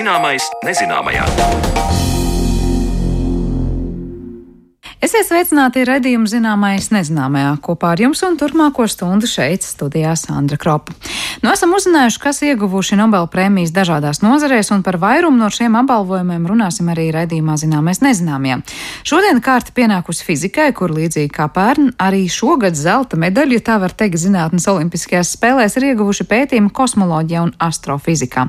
Zināmais nezināmajā. Esiet sveicināti redzējumu zināmais nezināmajā kopā ar jums un turpmāko stundu šeit studijā Sandra Kropa. Nu, esam uzzinājuši, kas ieguvuši Nobel prēmijas dažādās nozarēs, un par vairumu no šiem apbalvojumiem runāsim arī redzījumā zināmais nezināmajā. Šodien kārta pienākusi fizikai, kur līdzīgi kā pērn, arī šogad zelta medaļu, ja tā var teikt, zinātnes olimpiskajās spēlēs ir ieguvuši pētījumi kosmoloģijā un astrofizikā.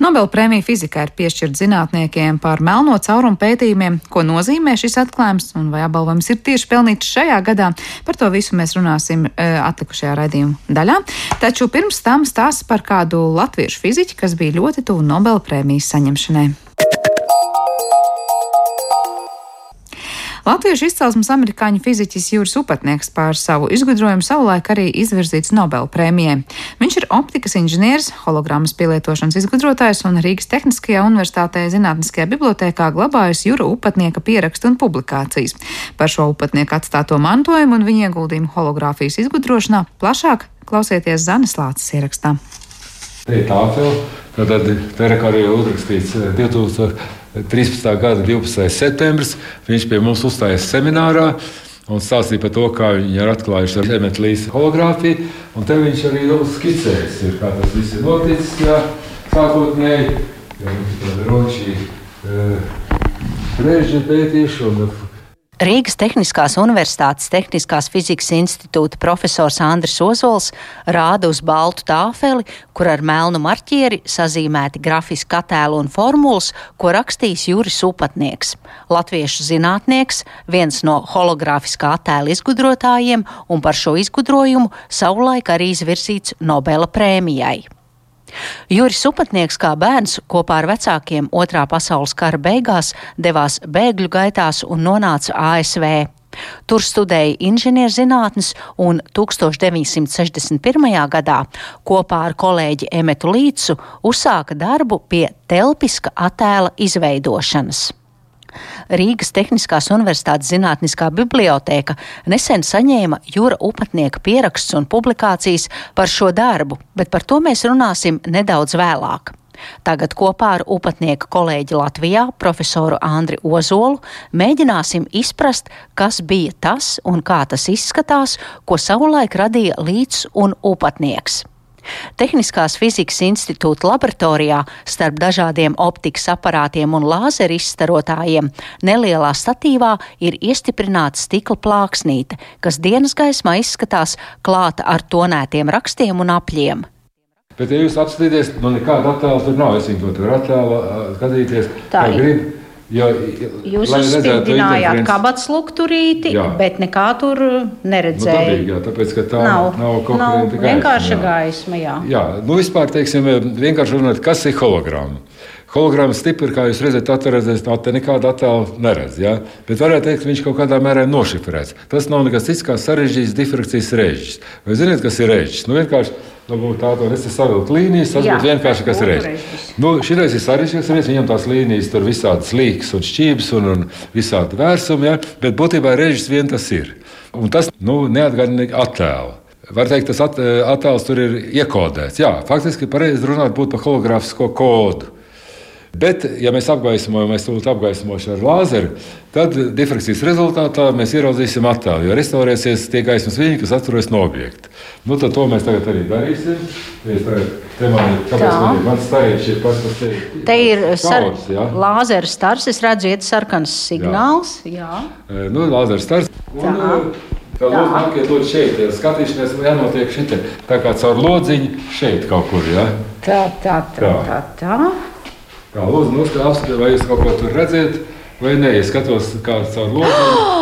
Nobel prēmija fizikā ir piešķirta zinātniekiem par melno caurumu pētījumiem, ko nozīmē šis atklājums un vai apbalvojums ir tieši pelnīts šajā gadā. Par to visu mēs runāsim e, atlikušajā raidījuma daļā. Taču pirms tam stāsts par kādu latviešu fiziķu, kas bija ļoti tuvu Nobela prēmijas saņemšanai. Latviešu izcelsmes amerikāņu fiziķis Jūras Upatnieks par savu izgudrojumu savulaik arī izvirzīts Nobela prēmijai. Viņš ir optikas inženieris, hologrammas pielietošanas izgudrotājs un Rīgas Tehniskajā universitātē zinātniskajā bibliotēkā glabājas Jūra Upatnieka pierakstu un publikācijas. Par šo Upatnieku atstāto mantojumu un viņa ieguldījumu hologrāfijas izgudrošanā plašāk klausieties Zanes Lācis ierakstā. Te ir tāfeli, tad te ir arī uzrakstīts 2000. Eh, 13. gada 12. septembris. Viņš pie mums uzstājās seminārā. Un stāstīja par to, kā viņi ir atklājuši līnijas hologrāfiju. Un te viņš arī skicējis, ir, kā tas viss ir noticis. Jā, sākotnēji, ja mums ir runa šī brīvība pētīšana un Rīgas Tehniskās Universitātes Tehniskās fizikas institūta profesors Andris Ozols rāda uz baltu tāfeli, kur ar melnu marķieri sazīmēti grafiski attēli un formulas, ko rakstījis Juris Upatnieks, latviešu zinātnieks, viens no hologrāfiskā attēla izgudrotājiem un par šo izgudrojumu savulaik arī izvirzīts Nobela prēmijai. Juris Upatnieks kā bērns kopā ar vecākiem otrā pasaules kara beigās devās bēgļu gaitās un nonāca ASV. Tur studēja inženierzinātnes un 1961. gadā kopā ar kolēģi Emetu Līcu uzsāka darbu pie telpiska attēla izveidošanas. Rīgas Tehniskās Universitātes Zinātniskā bibliotēka nesen saņēma Jūra Upatnieka pierakstus un publikācijas par šo darbu, bet par to mēs runāsim nedaudz vēlāk. Tagad kopā ar upatnieka kolēģi Latvijā, profesoru Andri Ozolu, mēģināsim izprast, kas bija tas un kā tas izskatās, ko savulaik radīja līdz un upatnieks. Tehniskās fizikas institūta laboratorijā starp dažādiem optikas aparātiem un lāzeru izstarotājiem nelielā statīvā ir iestiprināta stikla plāksnīte, kas dienas gaismā izskatās klāta ar tonētiem rakstiem un apļiem. Bet, ja jūs apskatīsieties, man nekāda attēla tur nav. Es viņu tur attēlu skatīties. Tā ir. Jo, Jūs uzspīdinājāt kabatas lukturīti, jā. bet nekā tur neredzēja. Nu, dabīgi, jā, tāpēc, ka tā nav, nav konkurenta gaisma. Vienkārša gaisma, jā. Jā, nu vispār, teiksim, vienkārši runāt, kas ir hologramma. Hologrāma stipri, kā jūs redzat, atveras no te nekāda attēla neredz. Ja? Bet varētu teikt, ka viņš kaut kādā mērā ir nošifrēts. Tas nav nekas cits kā sarežģīts difrakcijas režģis. Vai zināt, kas ir režģis? Nu, vienkārši nu, tādu nesavilkt līnijas, tas būtu vienkārši kas reizes. Nu, Šis ir sarežģīts, reizes viņam tās līnijas tur visādas līkas un šķības un, un visādi vērsumi, ja? bet būtībā režģis vien tas ir. Un tas nu, neatgādina attēlu. Var teikt, tas attēls tur ir iekodēts. Jā, faktiski pareizi runāt būtu par hologrāfisko kodu. Bet, ja mēs apgaismojam, mēs to apgaismosim ar lāzeru, tad difrakcijas rezultātā mēs ieraudzīsim attēlu. Jo restaurēsies tie gaismas viļņi, kas atturas no objekta. Nu, tad to mēs tagad arī darīsim. Te man ir, kāpēc man ir mans stariņš ir pats, te, ir sar, stars, ja? lāzera stars, es redzu, iet sarkans signāls. Jā. Jā. Nu, lāzera stars. Un, tā. Tā lūdzu, nākiet lūdzu šeit, ja skatīšanās jānotiek šeit, tā kā caur lodziņu šeit kaut kur, ja? Tā, tā, tā, tā, tā. Tā, lūdzu, nu, apskatiet, vai jūs kaut ko tur redzat, vai nē, es skatos kā caur lodziņu.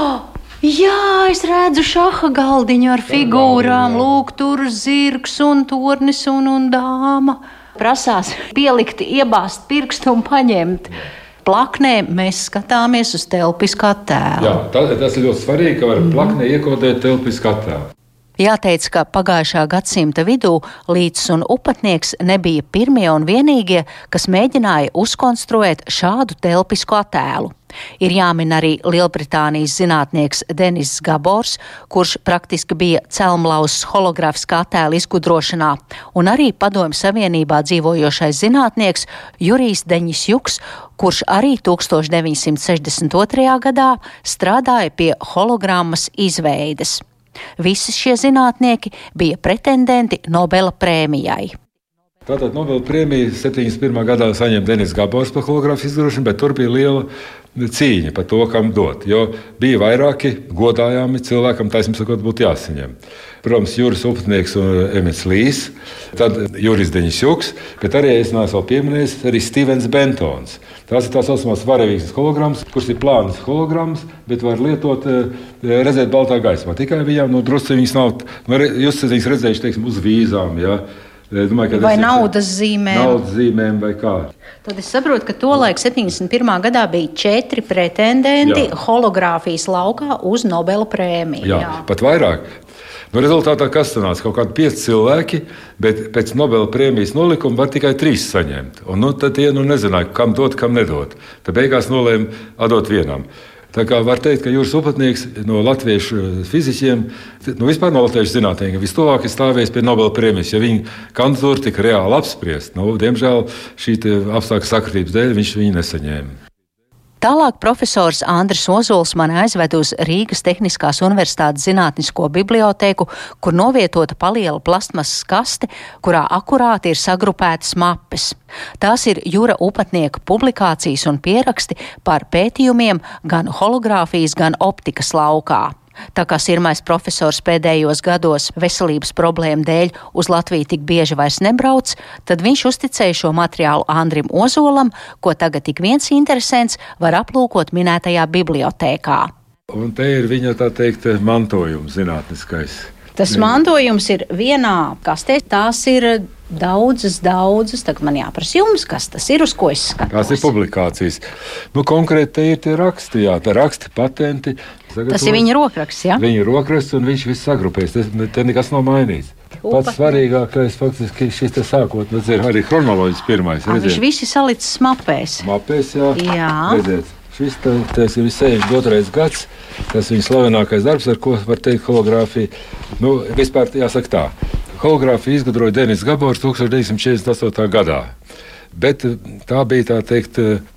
Jā, es redzu šāda galdiņu ar figūrām. Lūk, tur zirgs un tornis un, un dāma. Prasās pielikt, iebāzt pirkstu un paņemt. Plaknē mēs skatāmies uz telpiskā tēla. Jā, tas, tas ir ļoti svarīgi, ka var mm. plaknē iekodēt telpiskā tēla. Jāteic, ka pagājušā gadsimta vidū līdz un upatnieks nebija pirmie un vienīgie, kas mēģināja uzkonstruēt šādu telpisku attēlu. Ir jāmin arī Lielbritānijas zinātnieks Denis Gabors, kurš praktiski bija celmlauzs hologrāfiskā attēla izgudrošanā, un arī Padomju Savienībā dzīvojošais zinātnieks Jurijs Deņis Juks, kurš arī 1962. gadā strādāja pie hologrammas izveides. Visi šie zinātnieki bija pretendenti Nobela prēmijai. Tātad Nobela prēmiju 71. gadā saņēma Denis Gabors par hologrāfijas izgudrošanu, bet tur bija liela cīņa par to, kam dot. Jo bija vairāki godājami cilvēkam, taisnība sakot, būtu jāsaņem. Protams, Juris Upnieks un Emīls Līs, tad Juris Deņš Juks, bet arī es neesmu pieminējis arī Stevens Bentons. Tās ir tā saucamās varavīgas holograms, kuras ir plānas holograms, bet var lietot, eh, redzēt baltā gaismā. Tikai viņām nu, drusku viņas nav, nu, jūs esat redzējuši, teiksim, uz vīzām. Ja? Domāju, vai naudas zīmēm? Naudas zīmēm vai kā. Tad es saprotu, ka tolaik 71. gadā bija četri pretendenti Jā. hologrāfijas laukā uz Nobela prēmiju. Jā, Jā. pat vairāk. Nu, rezultātā kas sanāca? Kaut kādi pieci cilvēki, bet pēc Nobela prēmijas nolikuma var tikai trīs saņemt. Un, nu, tad tie nu, nezināja, kam dot, kam nedot. Tad beigās nolēma atdot vienam. Tā kā var teikt, ka jūras upatnieks no latviešu eh, fiziķiem, nu vispār no latviešu zinātniekiem, vistuvāk ir stāvējis pie Nobela prēmijas. Ja viņa kandidatūra tika reāli apspriesta, nu, diemžēl šī apstākļu sakritības dēļ viņš viņu nesaņēma. Tālāk profesors Andris Ozols mani aizved uz Rīgas Tehniskās Universitātes Zinātnisko bibliotēku, kur novietota paliela plastmasas kaste, kurā akurāti ir sagrupētas mapes. Tās ir jūra upatnieka publikācijas un pieraksti par pētījumiem gan hologrāfijas, gan optikas laukā. Tā kā sirmais profesors pēdējos gados veselības problēmu dēļ uz Latviju tik bieži vairs nebrauc, tad viņš uzticēja šo materiālu Andrim Ozolam, ko tagad tik viens interesants var aplūkot minētajā bibliotēkā. Un te ir viņa tā teikt mantojums zinātniskais. Tas mantojums ir vienā kastē. Tās ir daudzas, daudzas. Tagad man jāprasa jums, kas tas ir, uz ko es skatos. Tās ir publikācijas. Nu, konkrēti te ir tie raksti, jā, tā raksti, patenti. Tas ir viņa rokraksts, jā? Viņa rokraksts, un viņš viss sagrupēs. Te, te nekas nav mainīts. Pats svarīgākais faktiski šis sākotnēs ir arī chronoloģis pirmais. A, viņš visi salicis mapēs. Mapēs, jā. jā. Redziet. Šis tas ir 72. gads, tas viņa slavenākais darbs, ar ko var teikt hologrāfija. Nu, vispār jāsaka tā, hologrāfiju izgudroja Denis Gabors 1948. gadā. Bet tā bija tā teikt,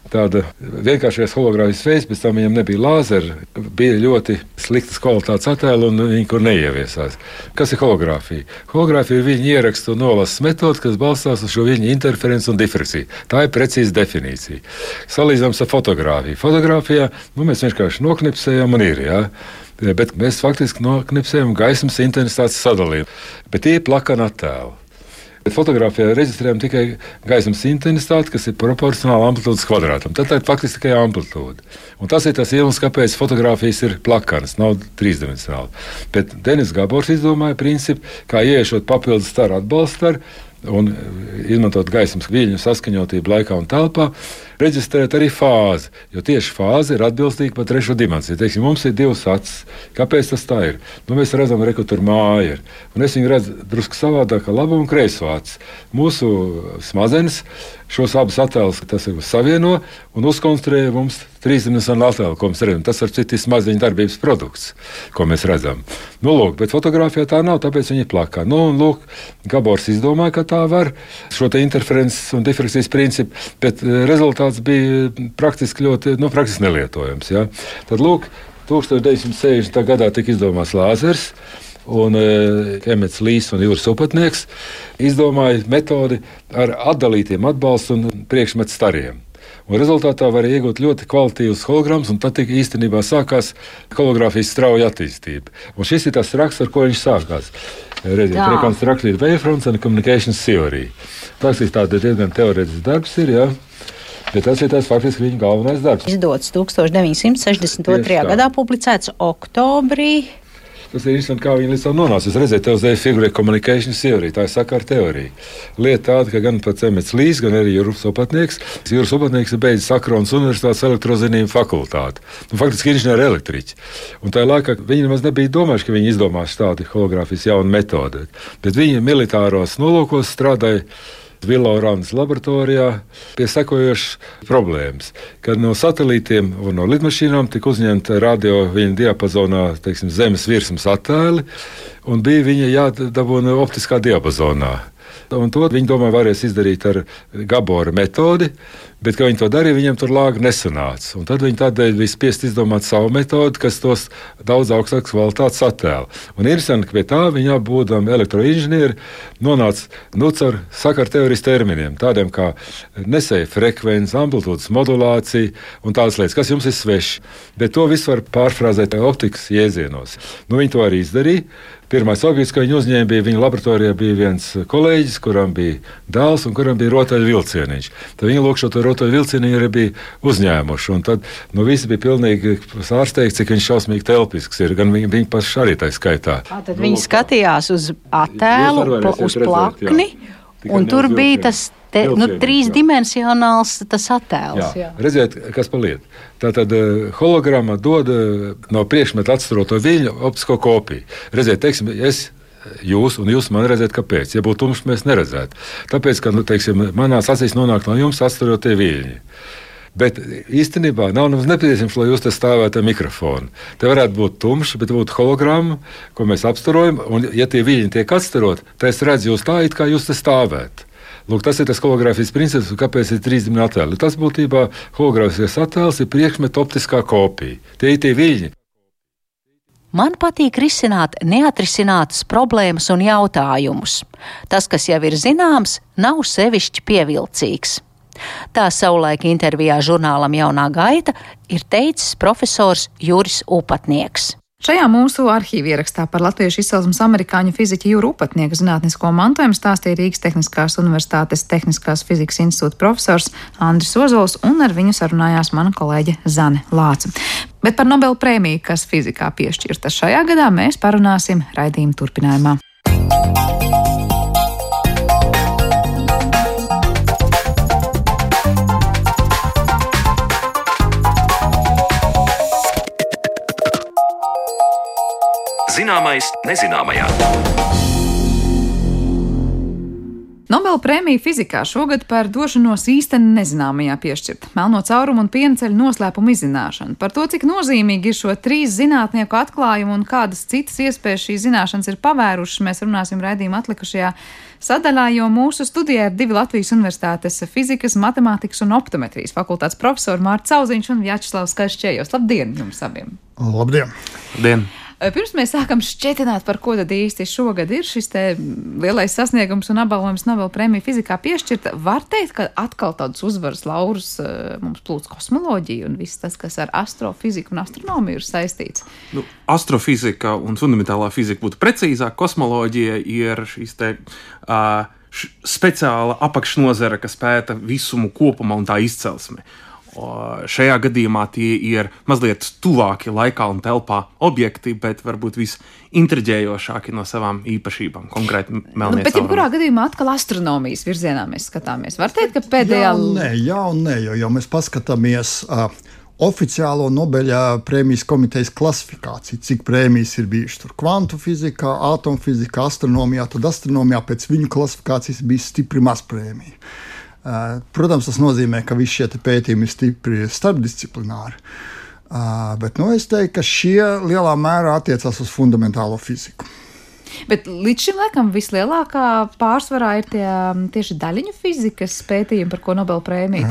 tāda vienkāršais hologrāfijas veids, pēc tam viņam nebija lāzera, bija ļoti sliktas kvalitātes attēli un viņi kur neieviesās. Kas ir hologrāfija? Hologrāfija ir viņa ierakstu un nolases metode, kas balstās uz šo viņa interferenci un difrakciju. Tā ir precīza definīcija. Salīdzināms ar fotografiju. Fotogrāfijā nu, mēs vienkārši noknipsējam un ir. Ja? Bet mēs faktiski noknipsējam gaismas intensitātes sadalījumu. Bet tie ir plakani attēli. Bet fotografijā reģistrējam tikai gaismas intensitāti, kas ir proporcionāla amplitūdas kvadrātam. Tad tā ir faktiski tikai amplitūda. Un tas ir tas iemesls, kāpēc fotografijas ir plakanas, nav trīsdimensionāli. Bet Denis Gabors izdomāja principu, kā ieiešot papildus staru atbalstu un izmantot gaismas viļņu saskaņotību laikā un telpā reģistrēt arī fāzi, jo tieši fāze ir atbilstīga pat trešo dimensiju. Teiksim, mums ir divas acis. Kāpēc tas tā ir? Nu, mēs redzam, ka tur māja ir. Un es viņu redzu drusku savādāk, kā labo un kreiso acis. Mūsu smadzenes šos abus attēlus savieno un uzkonstruē mums trīsdimensionālu attēlu, ko mēs redzam. Tas ir cits smadzeņu darbības produkts, ko mēs redzam. Nu, lūk, bet fotografijā tā nav, tāpēc viņi ir plakā. Nu, un, lūk, Gabors izdomāja, ka tā var šo interferences un difrakcijas principu, bet eh, rezultātā tāds bija praktiski ļoti nu, praktiski nelietojams. Ja? Tad, lūk, 1960. gadā tika izdomāts lāzers. Un uh, Emets Līs un Jūras upatnieks izdomāja metodi ar atdalītiem atbalstu un priekšmetu stariem. Un rezultātā var iegūt ļoti kvalitatīvus holograms, un tad īstenībā sākās hologrāfijas strauja attīstība. Un šis ir tas raksts, ar ko viņš sākās. Redziet, Reconstructed Wavefronts and Communications Theory. Tas ir diezgan teorētisks darbs. Ir, ja? Bet tas ir tas faktiski viņa galvenais darbs. Izdots 1962. gadā, publicēts oktobrī. Tas ir interesanti, kā viņi līdz tam nonāca. Es redzēju, tev zēja figūra communication theory, tā ir sakara teorija. Lieta tāda, ka gan pats Emets Līs, gan arī Jūras Opatnieks, Jūras Opatnieks ir beidzis Sakronas Universitātes elektrozinību fakultāti. Nu, faktiski inženieri elektriķi. Un tajā laikā viņi nemaz nebija domājuši, ka viņi izdomās tādu hologrāfijas jaunu metodi. Bet viņi militāros nolūkos strādāja Vilorānas laboratorijā pie sekojošas problēmas, kad no satelītiem un no lidmašīnām tika uzņemta radio viņa diapazonā teiksim, zemes virsmas attēli, un bija viņa jādabūna optiskā diapazonā. Un to viņi domāja, varēs izdarīt ar Gabora metodi, bet, kad viņi to darīja, viņiem tur lāga nesanāca. Un tad viņi tādēļ bija spiest izdomāt savu metodi, kas tos daudz augstākas kvalitātes attēlu. Un interesanti, ka pie tā viņi būdami elektroinženieri nonāca nu, ar sakaru teorijas terminiem, tādiem kā nesēja frekvence, amplitūdas modulācija un tādas lietas, kas jums ir sveši. Bet to visu var pārfrāzēt optikas jēdzienos. Nu, viņi to arī izdarīja. Pirmais objekts, ko viņi uzņēma, bija viņa laboratorijā. Bija viens kolēģis, kuram bija dēls un kuram bija rotaļvilcieniņš. Tad viņi lūk šo rotaļvilcienu arī bija uzņēmuši. Tad nu, visi bija pilnīgi pārsteigti, cik viņš šausmīgi telpisks ir. Gan viņi, viņi paši arī tā skaitā. Tā tad nu, viņi skatījās uz attēlu, uz plakni. Redzēt, un tur bija tas te, nu, trīsdimensionāls attēls. Jā. Jā. Redziet, kas paliek. Tā tad uh, hologramma dod uh, no priekšmeta atstaroto viļņu optisko kopiju. Redziet, teiksim, es jūs, un jūs man redzat, kāpēc. Ja būtu tumšs, mēs neredzētu. Tāpēc, ka nu, teiksim, manās acīs nonāk no jums atstarotie viļņi. Bet īstenībā nav nepieciešams, lai jūs te stāvētu ar mikrofonu. Te varētu būt tumšs, bet būtu hologramma, ko mēs apstarojam. Un, ja tie viļņi tiek atstaroti, tad es redzu jūs tā, it kā jūs te stāvētu. Lūk, tas ir tas hologrāfijas princips, kāpēc ir trīsdimensionāli attēli. Tas būtībā hologrāfijas attēls ir priekšmeta optiskā kopija. Tie ir tie viļņi. Man patīk risināt neatrisinātas problēmas un jautājumus. Tas, kas jau ir zināms, nav sevišķi pievilcīgs. Tā savulaik intervijā žurnālam Jaunā gaita ir teicis profesors Juris Upatnieks. Šajā mūsu arhīvā ierakstā par latviešu izcelsmes amerikāņu fiziķu Jūru Upatnieku zinātnisko mantojumu stāstīja Rīgas Tehniskās Universitātes Tehniskās fizikas institūta profesors Andris Ozols, un ar viņu sarunājās mana kolēģe Zane Lāca. Bet par Nobel prēmiju, kas fizikā piešķirta šajā gadā, mēs parunāsim raidījuma turpinājumā. Zināmais nezināmajā. Nobela prēmija fizikā šogad par došanos īstenībā nezināmajā piešķirta melno caurumu un pienceļu noslēpumu izzināšanu. Par to, cik nozīmīgi ir šo trīs zinātnieku atklājumu un kādas citas iespējas šīs zināšanas ir pavērušas, mēs runāsim raidījuma atlikušajā sadaļā, jo mūsu studijā ir divi Latvijas Universitātes fizikas, matemātikas un optometrijas fakultātes profesori Mārts Cauziņš un Vjačeslavs Kašķējos. Labdien jums abiem! Labdien! Labdien. Pirms mēs sākam šķietināt, par ko tad īsti šogad ir šis lielais sasniegums un apbalvojums Nobel prēmija fizikā piešķirta, var teikt, ka atkal tādus uzvaras laurus mums plūc kosmoloģija un viss tas, kas ar astrofiziku un astronomiju ir saistīts. Nu, astrofizika un fundamentālā fizika būtu precīzāk, kosmoloģija ir šīs te. Uh, speciāla apakšnodara, kas pēta visumu kopumā un tā izcelsmi. Uh, Šajā gadījumā tie ir mazliet tuvāki laikā un telpā objekti, bet varbūt visintriģējošāki no savām īpašībām. Konkrēti, melnie. Nu, bet, jebkurā gadījumā, atkal astronomijas virzienā mēs skatāmies. Var teikt, ka pēdējā. Jā, nē, jā, un nē, jo, jo mēs paskatāmies. Uh, oficiālo Nobeļa prēmijas komitejas klasifikāciju, cik prēmijas ir bijušas tur kvantu fizikā, atomfizikā, astronomijā. Tad astronomijā pēc viņu klasifikācijas bija stipri maz prēmiju. Protams, tas nozīmē, ka visi šie pētījumi ir stipri starpdisciplināri. Bet nu, es teiktu, ka šie lielā mērā attiecas uz fundamentālo fiziku. Bet līdz šim laikam vislielākā pārsvarā ir tie tieši daļiņu fizikas pētījumi, par ko Nobel prēmija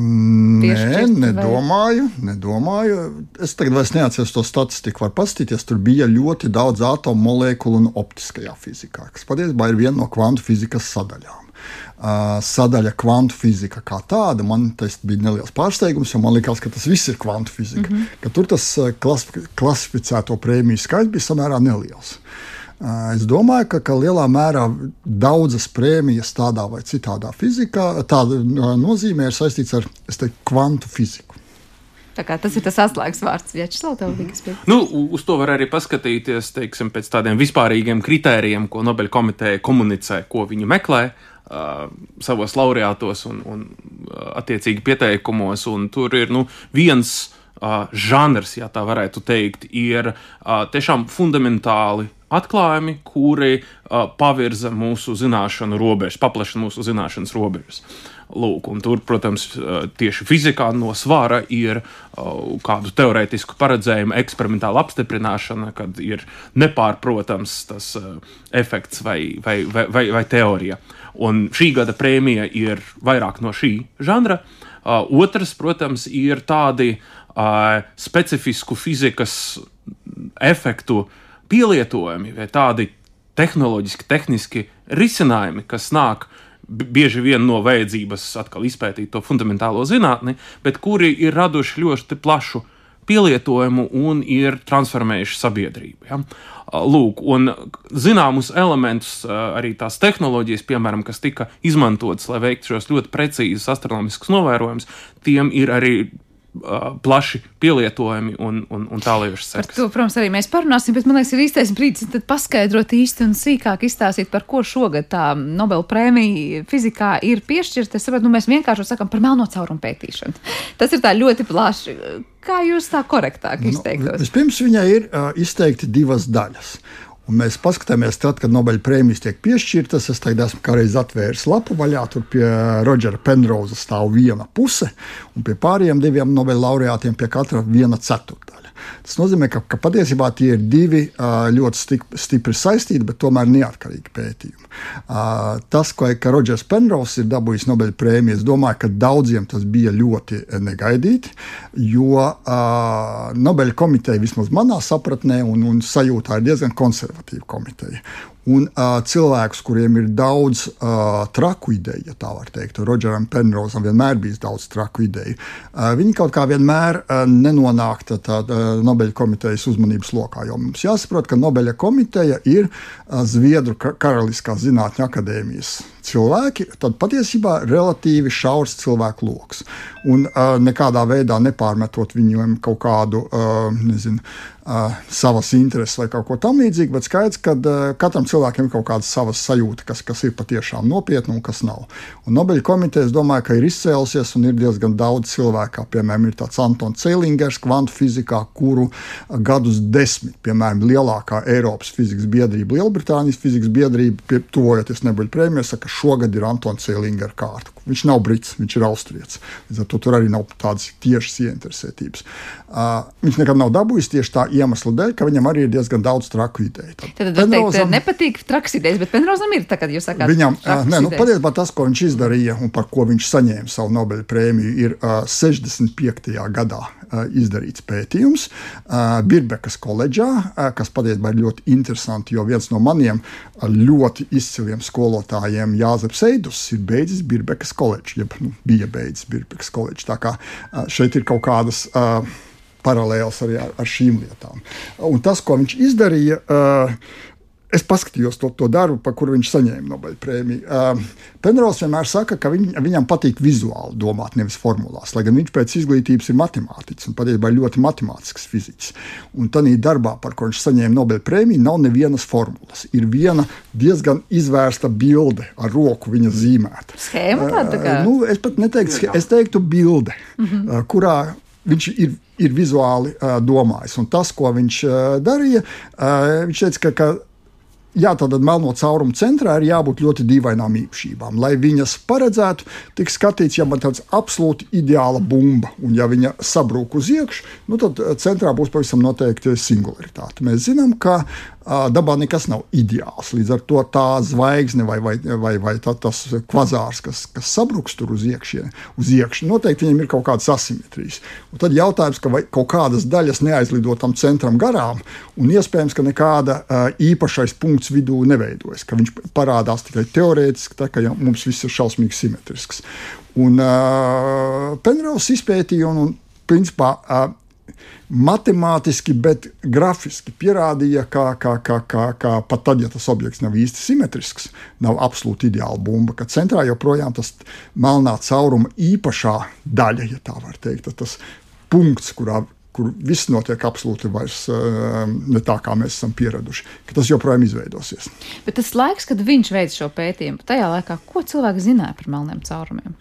Nē, nedomāju, vai? nedomāju. Es tagad vairs neatceros to statistiku, var paskatīties. Tur bija ļoti daudz atomu molekulu un optiskajā fizikā, kas patiesībā ir viena no kvantu fizikas sadaļām sadaļa kvantu fizika kā tāda. Man tas bija neliels pārsteigums, jo man liekas, ka tas viss ir kvantu fizika. Mm -hmm. Tur tas klasificēto prēmiju skaits bija samērā neliels. Es domāju, ka, ka lielā mērā daudzas prēmijas tādā vai citādā fizikā, tāda nozīmē ir saistīts ar teiktu, kvantu fiziku. Tas ir tas atslēgas vārds, Vjačeslavs, pie. Nu, uz to var arī paskatīties, teiksim, pēc tādiem vispārīgiem kritērijiem, ko Nobeļa komiteja komunicē, ko viņi meklē uh, savos laureātos un, un uh, attiecīgi pieteikumos. Un tur ir nu, viens uh, žanrs, ja tā varētu teikt, ir uh, tiešām fundamentāli atklājumi, kuri uh, pavirza mūsu zināšanu robežas, paplašina mūsu zināšanas robežas. Lūk, tur, protams, tieši fizikā no svāra ir kādu teorētisku paredzējumu, eksperimentāla apstiprināšana, kad ir nepārprotams tas efekts vai, vai, vai, vai, vai teorija. Un šī gada prēmija ir vairāk no šī žanra. Otrs, protams, ir tādi specifisku fizikas efektu pielietojumi vai tādi tehnoloģiski, tehniski risinājumi, kas nāk bieži vien no vajadzības atkal izpētīt to fundamentālo zinātni, bet kuri ir raduši ļoti plašu pielietojumu un ir transformējuši sabiedrību. Ja? Lūk, un zināmus elementus, arī tās tehnoloģijas, piemēram, kas tika izmantotas, lai veiktu šos ļoti precīzus astronomiskus novērojumus, tiem ir arī plaši pielietojami un, un, un tālējuši sekas. Par to, protams, arī mēs parunāsim, bet man liekas, ir īstais brīdis paskaidrot īsti un sīkāk izstāstīt, par ko šogad tā Nobel prēmija fizikā ir piešķirta. Es saprotu, nu, mēs vienkārši sakam par melno caurumu pētīšanu. Tas ir tā ļoti plaši. Kā jūs tā korektāk nu, izteiktos? Nu, vispirms viņai ir uh, izteikti divas daļas. Un mēs paskatāmies, tad, kad Nobela prēmijas tiek piešķirtas. Es tagad esmu kādreiz atvēris lapu vaļā. Tur pie Rodžera Penroza stāv viena puse, un pie pārējiem diviem Nobela laureātiem pie katra viena ceturtdaļa. Tas nozīmē, ka, ka patiesībā tie ir divi ļoti stipri saistīti, bet tomēr neatkarīgi pētījumi. Tas, ko Rodžers Penrose ir dabūjis Nobela prēmiju, es domāju, ka daudziem tas bija ļoti negaidīti, jo Nobela komiteja vismaz manā sapratnē un, un sajūtā ir diezgan konservatīva komiteja un uh, cilvēkus, kuriem ir daudz uh, traku ideju, ja tā var teikt. Rodžeram Penrozam vienmēr bija daudz traku ideju. Uh, viņi kaut kā vienmēr uh, nenonāk tādā uh, Nobeļa komitejas uzmanības lokā, jo mums jāsaprot, ka Nobeļa komiteja ir uh, Zviedru Karaliskās Zinātņu akadēmijas cilvēki, tad patiesībā relatīvi šaurs cilvēku lokus. Un uh, nekādā veidā nepārmetot viņiem kaut kādu, uh, nezinu, uh, savas intereses vai kaut ko tamlīdzīgu, bet skaidrs, ka uh, katram cilvēkam ir kaut kāda savas sajūta, kas, kas ir patiešām nopietna un kas nav. Un Nobeļa komiteja, es domāju, ka ir izcēlusies un ir diezgan daudz cilvēku, kā piemēram ir tāds Antons Ceilingers, kvantu fizikā, kuru gadus desmit, piemēram, lielākā Eiropas fizikas biedrība, Lielbritānijas fizikas biedrība, tuvojoties Nobeļa prēmijai, saka, šogad ir Antons Cēlīga ar kārtu. Viņš nav brits, viņš ir austrietis. Līdz ar to tur arī nav tādas tiešas ieinteresētības. Uh, viņš nekad nav dabūjis tieši tā iemesla dēļ, ka viņam arī ir diezgan daudz traku ideju. Tad, tad Penrozam, teikt, nepatīk traks idejas, bet Penrozam ir tā, kad jūs sakāt, viņam, uh, nē, nu, patiesībā tas, ko viņš izdarīja un par ko viņš saņēma savu Nobela prēmiju, ir uh, 65. gadā izdarīts pētījums Birbekas koledžā, kas patiesībā ir ļoti interesanti, jo viens no maniem ļoti izciliem skolotājiem, Jāzeps Eidus, ir beidzis Birbekas koledžu, jeb nu, bija beidzis Birbekas koledžu. Tā kā šeit ir kaut kādas paralēlas arī ar, ar šīm lietām. Un tas, ko viņš izdarīja, uh, es paskatījos to, to darbu, par kuru viņš saņēma Nobela prēmiju. Uh, Penrose vienmēr saka, ka viņ, viņam patīk vizuāli domāt, nevis formulās. Lai gan viņš pēc izglītības ir matemātiķis un patiesībā ļoti matemātisks fiziķis. Un tādā darbā, par ko viņš saņēma Nobela prēmiju, nav nevienas formulas. Ir viena diezgan izvērsta bilde ar roku viņa zīmēta. Schēma tāda kā? Uh, nu, es pat neteiktu, es teiktu bilde, mm -hmm. uh, kurā viņš ir ir vizuāli uh, domājis. Un tas, ko viņš uh, darīja, uh, viņš teica, ka, ka Jā, tātad melno caurumu centrā ir jābūt ļoti dīvainām īpašībām. Lai viņas paredzētu, tiek skatīts, ja man tāds absolūti ideāla bumba, un ja viņa sabrūk uz iekšā, nu tad centrā būs pavisam noteikti singularitāte. Mēs zinām, ka dabā nekas nav ideāls. Līdz ar to tā zvaigzne vai, vai, vai, vai tā, tas kvazārs, kas, kas sabruks tur uz iekšā, uz iekšā, noteikti viņam ir kaut kādas asimetrijas. Un tad jautājums, ka kaut kādas daļas neaizlido tam centram garām, un iespējams, ka nekāda īpašais punkts vidū neveidojas, ka viņš parādās tikai teorētiski, tā ka ja, mums viss ir šausmīgi simetrisks. Un uh, Penrose izpētīja un, un principā uh, matemātiski, bet grafiski pierādīja, ka, ka, ka, ka, ka pat tad, ja tas objekts nav īsti simetrisks, nav absolūti ideāla bumba, ka centrā joprojām tas melnā cauruma īpašā daļa, ja tā var teikt, tas punkts, kurā kur viss notiek absolūti vairs ne tā, kā mēs esam pieraduši, ka tas joprojām izveidosies. Bet tas laiks, kad viņš veica šo pētījumu, tajā laikā, ko cilvēki zināja par melniem caurumiem?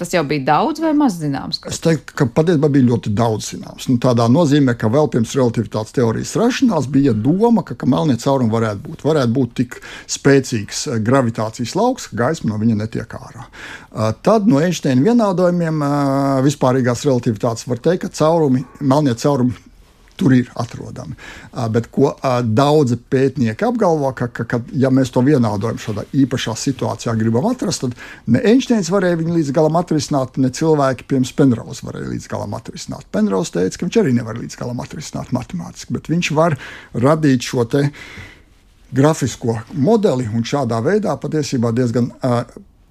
Tas jau bija daudz vai maz zināms? Kaut? Es teiktu, ka patiesībā bija ļoti daudz zināms. Nu, tādā nozīmē, ka vēl pirms relativitātes teorijas rašanās bija doma, ka, ka melnie caurumi varētu būt. Varētu būt tik spēcīgs gravitācijas lauks, ka gaisma no viņa netiek ārā. Tad no Einsteina vienādojumiem vispārīgās relativitātes var teikt, ka caurumi, melnie caurumi tur ir atrodami. Bet ko daudzi pētnieki apgalvo, ka, ka, ka ja mēs to vienādojam šādā īpašā situācijā gribam atrast, tad ne Einsteins varēja viņu līdz galam atrisināt, ne cilvēki pirms Penrose varēja līdz galam atrisināt. Penrose teica, ka viņš arī nevar līdz galam atrisināt matemātiski, bet viņš var radīt šo te grafisko modeli un šādā veidā patiesībā diezgan uh,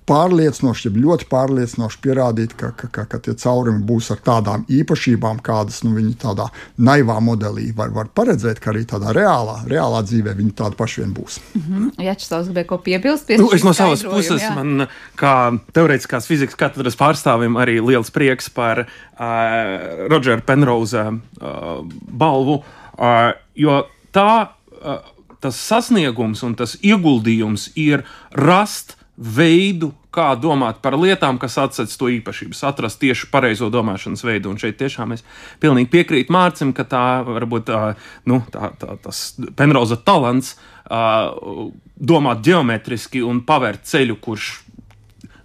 pārliecinoši, ja ļoti pārliecinoši pierādīt, ka, ka, ka, ka tie caurumi būs ar tādām īpašībām, kādas nu, viņi tādā naivā modelī var, var paredzēt, ka arī tādā reālā, reālā dzīvē viņi tādi paši vien būs. Mm -hmm. Jā, tas gribēja ko piebilst. Nu, es no savas puses, jā. man kā teorētiskās fizikas katedras pārstāvim arī liels prieks par uh, Rodžera Penrose uh, balvu, uh, jo tā. Uh, tas sasniegums un tas ieguldījums ir rast veidu, kā domāt par lietām, kas atsedz to īpašības, atrast tieši pareizo domāšanas veidu. Un šeit tiešām es pilnīgi piekrītu Mārcim, ka tā varbūt tā, nu, tā, tā, tas Penroza talants uh, domāt geometriski un pavērt ceļu, kurš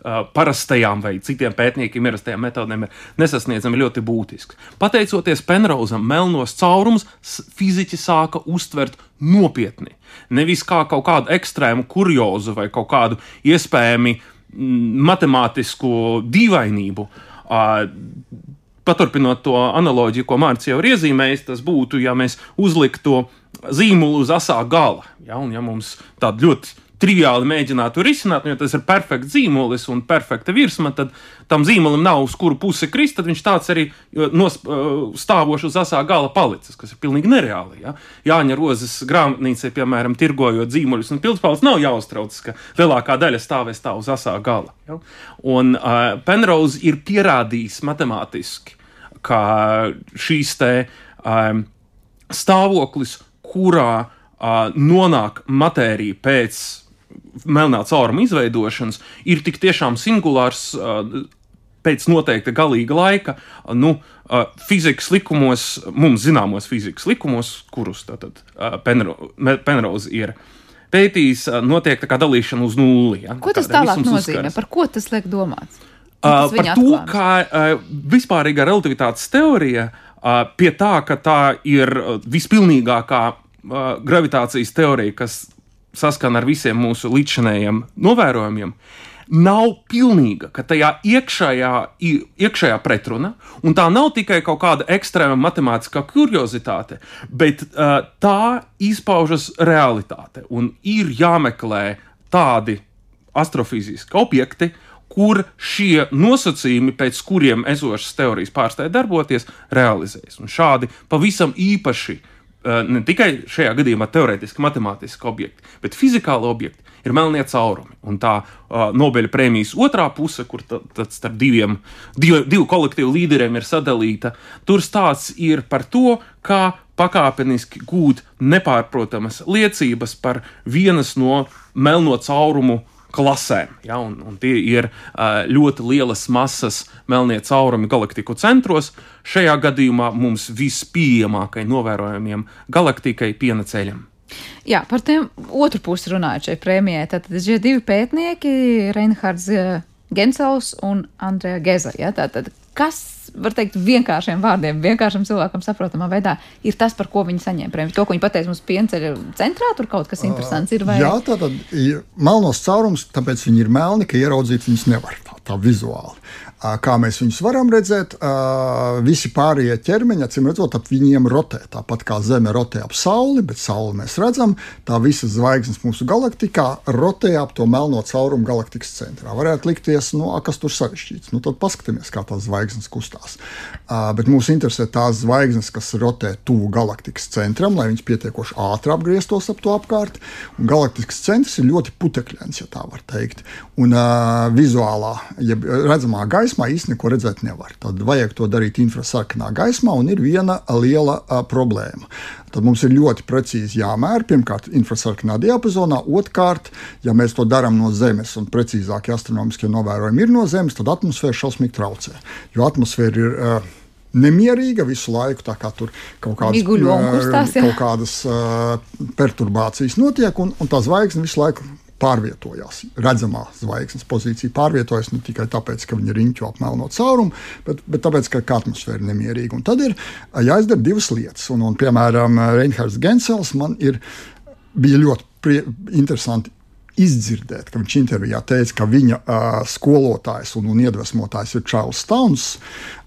parastajām vai citiem pētniekiem ierastajām metodēm ir nesasniedzami ļoti būtisks. Pateicoties Penrozam, melnos caurumus fiziķi sāka uztvert nopietni. Nevis kā kaut kādu ekstrēmu kuriozu vai kaut kādu iespējami matemātisku dīvainību. Paturpinot to analoģiju, ko Mārcis jau ir iezīmējis, tas būtu, ja mēs uzliktu zīmolu uz asā gala. Ja, un ja mums tāda ļoti triviāli mēģinātu risināt, jo tas ir perfekts zīmolis un perfekta virsma, tad tam zīmolim nav uz kuru pusi krist, tad viņš tāds arī nos, stāvošs uz asā gala palicis, kas ir pilnīgi nereāli. Ja? Jāņa Rozes grāmatnīcē, piemēram, tirgojot zīmoļus un pildspalvas, nav jāuztrauc, ka lielākā daļa stāvēs tā uz asā gala. Ja? Un uh, Penrose ir pierādījis matemātiski, ka šīs te um, stāvoklis, kurā uh, nonāk matērija pēc melnā cauruma izveidošanas ir tik tiešām singulārs. Uh, pēc noteikta galīga laika, nu, fizikas likumos, mums zināmos fizikas likumos, kurus tātad Penro, Penrose ir pētījis, notiek tā kā dalīšana uz nulli. Ja? Ko tas tālāk nozīmē? Uzskars. Par ko tas liek domāts? Uh, par to, atklājums? kā uh, vispārīgā relativitātes teorija uh, pie tā, ka tā ir vispilnīgākā gravitācijas teorija, kas saskana ar visiem mūsu līdzinējiem novērojumiem, nav pilnīga, ka tajā iekšējā, iekšējā pretruna, un tā nav tikai kaut kāda ekstrēma matemātiskā kuriozitāte, bet uh, tā izpaužas realitāte, un ir jāmeklē tādi astrofiziski objekti, kur šie nosacījumi, pēc kuriem esošas teorijas pārstāja darboties, realizējas. Un šādi pavisam īpaši uh, ne tikai šajā gadījumā teorētiski matemātiski objekti, bet fizikāli objekti ir melnie caurumi. Un tā uh, Nobeļa prēmijas otrā puse, kur tad starp diviem, divu, divu kolektīvu līderiem ir sadalīta, tur stāsts ir par to, kā pakāpeniski gūt nepārprotamas liecības par vienas no melno caurumu klasēm. Ja, un, un tie ir uh, ļoti lielas masas melnie caurumi galaktiku centros. Šajā gadījumā mums vispieejamākajai novērojamiem galaktikai piena ceļam. Jā, par tiem otru pusi runājot šai prēmijai. Tad šie divi pētnieki, Reinhards Gensels un Andrija Geza. Ja, tātad, kas, var teikt, vienkāršiem vārdiem, vienkāršam cilvēkam saprotamā veidā ir tas, par ko viņi saņēma prēmiju. To, ko viņi pateica mums pienceļa centrā, tur kaut kas interesants ir. Vai... Jā, tā tad ir melnos caurums, tāpēc viņi ir melni, ka ieraudzīt viņus nevar tā, tā vizuāli. Kā mēs viņus varam redzēt, visi pārējie ķermeņi, acīm redzot, ap viņiem rotē. Tāpat kā Zeme rotē ap Sauli, bet Sauli mēs redzam, tā visas zvaigznes mūsu galaktikā rotē ap to melno caurumu galaktikas centrā. Varētu likties, nu, kas tur sarežģīts. Nu, tad paskatīsimies, kā tās zvaigznes kustās. Bet mūs interesē tās zvaigznes, kas rotē tuvu galaktikas centram, lai viņas pietiekoši ātri apgrieztos ap to apkārt. Un galaktikas centrs ir ļoti putekļains, ja tā var teikt. Un uh, vizuālā, ja redzamā gaisma gaismā īstenībā neko redzēt nevar. Tad vajag to darīt infrasarkanā gaismā, un ir viena liela a, problēma. Tad mums ir ļoti precīzi jāmēra. Pirmkārt, infrasarkanā diapazonā, otrkārt, ja mēs to darām no Zemes, un precīzākie astronomiskie novērojumi ir no Zemes, tad atmosfēra šausmīgi traucē. Jo atmosfēra ir uh, nemierīga visu laiku, tā kā tur kaut kādas, kustās, kaut kādas uh, perturbācijas notiek, un, un tā zvaigzne visu laiku pārvietojās. Redzamā zvaigznes pozīcija pārvietojas ne tikai tāpēc, ka viņa riņķo ap melno caurumu, bet, bet tāpēc, ka atmosfēra ir nemierīga. Un tad ir jāizdara divas lietas. Un, un, piemēram, Reinhards Gensels man ir, bija ļoti prie, interesanti izdzirdēt, ka viņš intervijā teica, ka viņa uh, skolotājs un, un iedvesmotājs ir Čārls Stauns.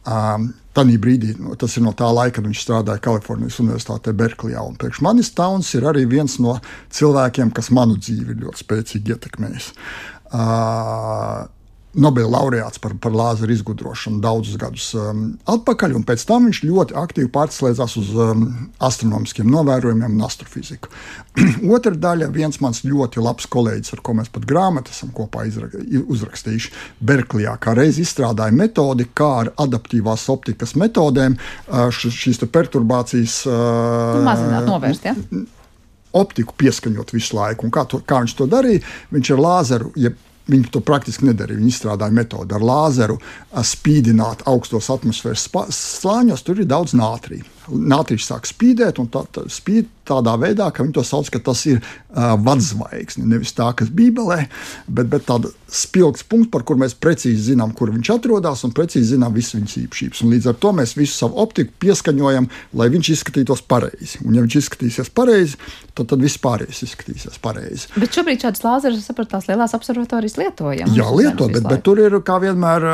Um, Tanī brīdī, nu, tas ir no tā laika, kad viņš strādāja Kalifornijas Universitātē, Berklijā. Priekš manis Tauns ir arī viens no cilvēkiem, kas manu dzīvi ļoti spēcīgi ietekmējis. Uh, Nobela laureāts par, par lāzeru izgudrošanu daudzus gadus um, atpakaļ, un pēc tam viņš ļoti aktīvi pārslēdzās uz um, astronomiskiem novērojumiem un astrofiziku. Otra daļa, viens mans ļoti labs kolēģis, ar ko mēs pat grāmatu esam kopā izra uzrakstījuši, Berklijā, kā reiz izstrādāja metodi, kā ar adaptīvās optikas metodēm uh, šīs perturbācijas uh, mazināt, novērst. Ja? optiku pieskaņot visu laiku. Un kā, to, kā viņš to darīja? Viņš ar lāzeru, ja Viņi to praktiski nedarīja. Viņi izstrādāja metodi ar lāzeru, spīdināt augstos atmosfēras slāņos. Tur ir daudz nātrija. Nātrīs sāk spīdēt, un tā, tā spīd tādā veidā, ka viņi to sauc, ka tas ir uh, vadzvaigzne. Nevis tā, kas Bībelē, bet, bet tāds spilgts punkts, par kur mēs precīzi zinām, kur viņš atrodas, un precīzi zinām visas viņas īpašības. Un līdz ar to mēs visu savu optiku pieskaņojam, lai viņš izskatītos pareizi. Un, ja viņš izskatīsies pareizi, tad, tad viss pārējais izskatīsies pareizi. Bet šobrīd šādas lāzeres, saprotu, tās lielās observatorijas lietojam. Jā, lieto, bet, bet tur ir, kā vienmēr,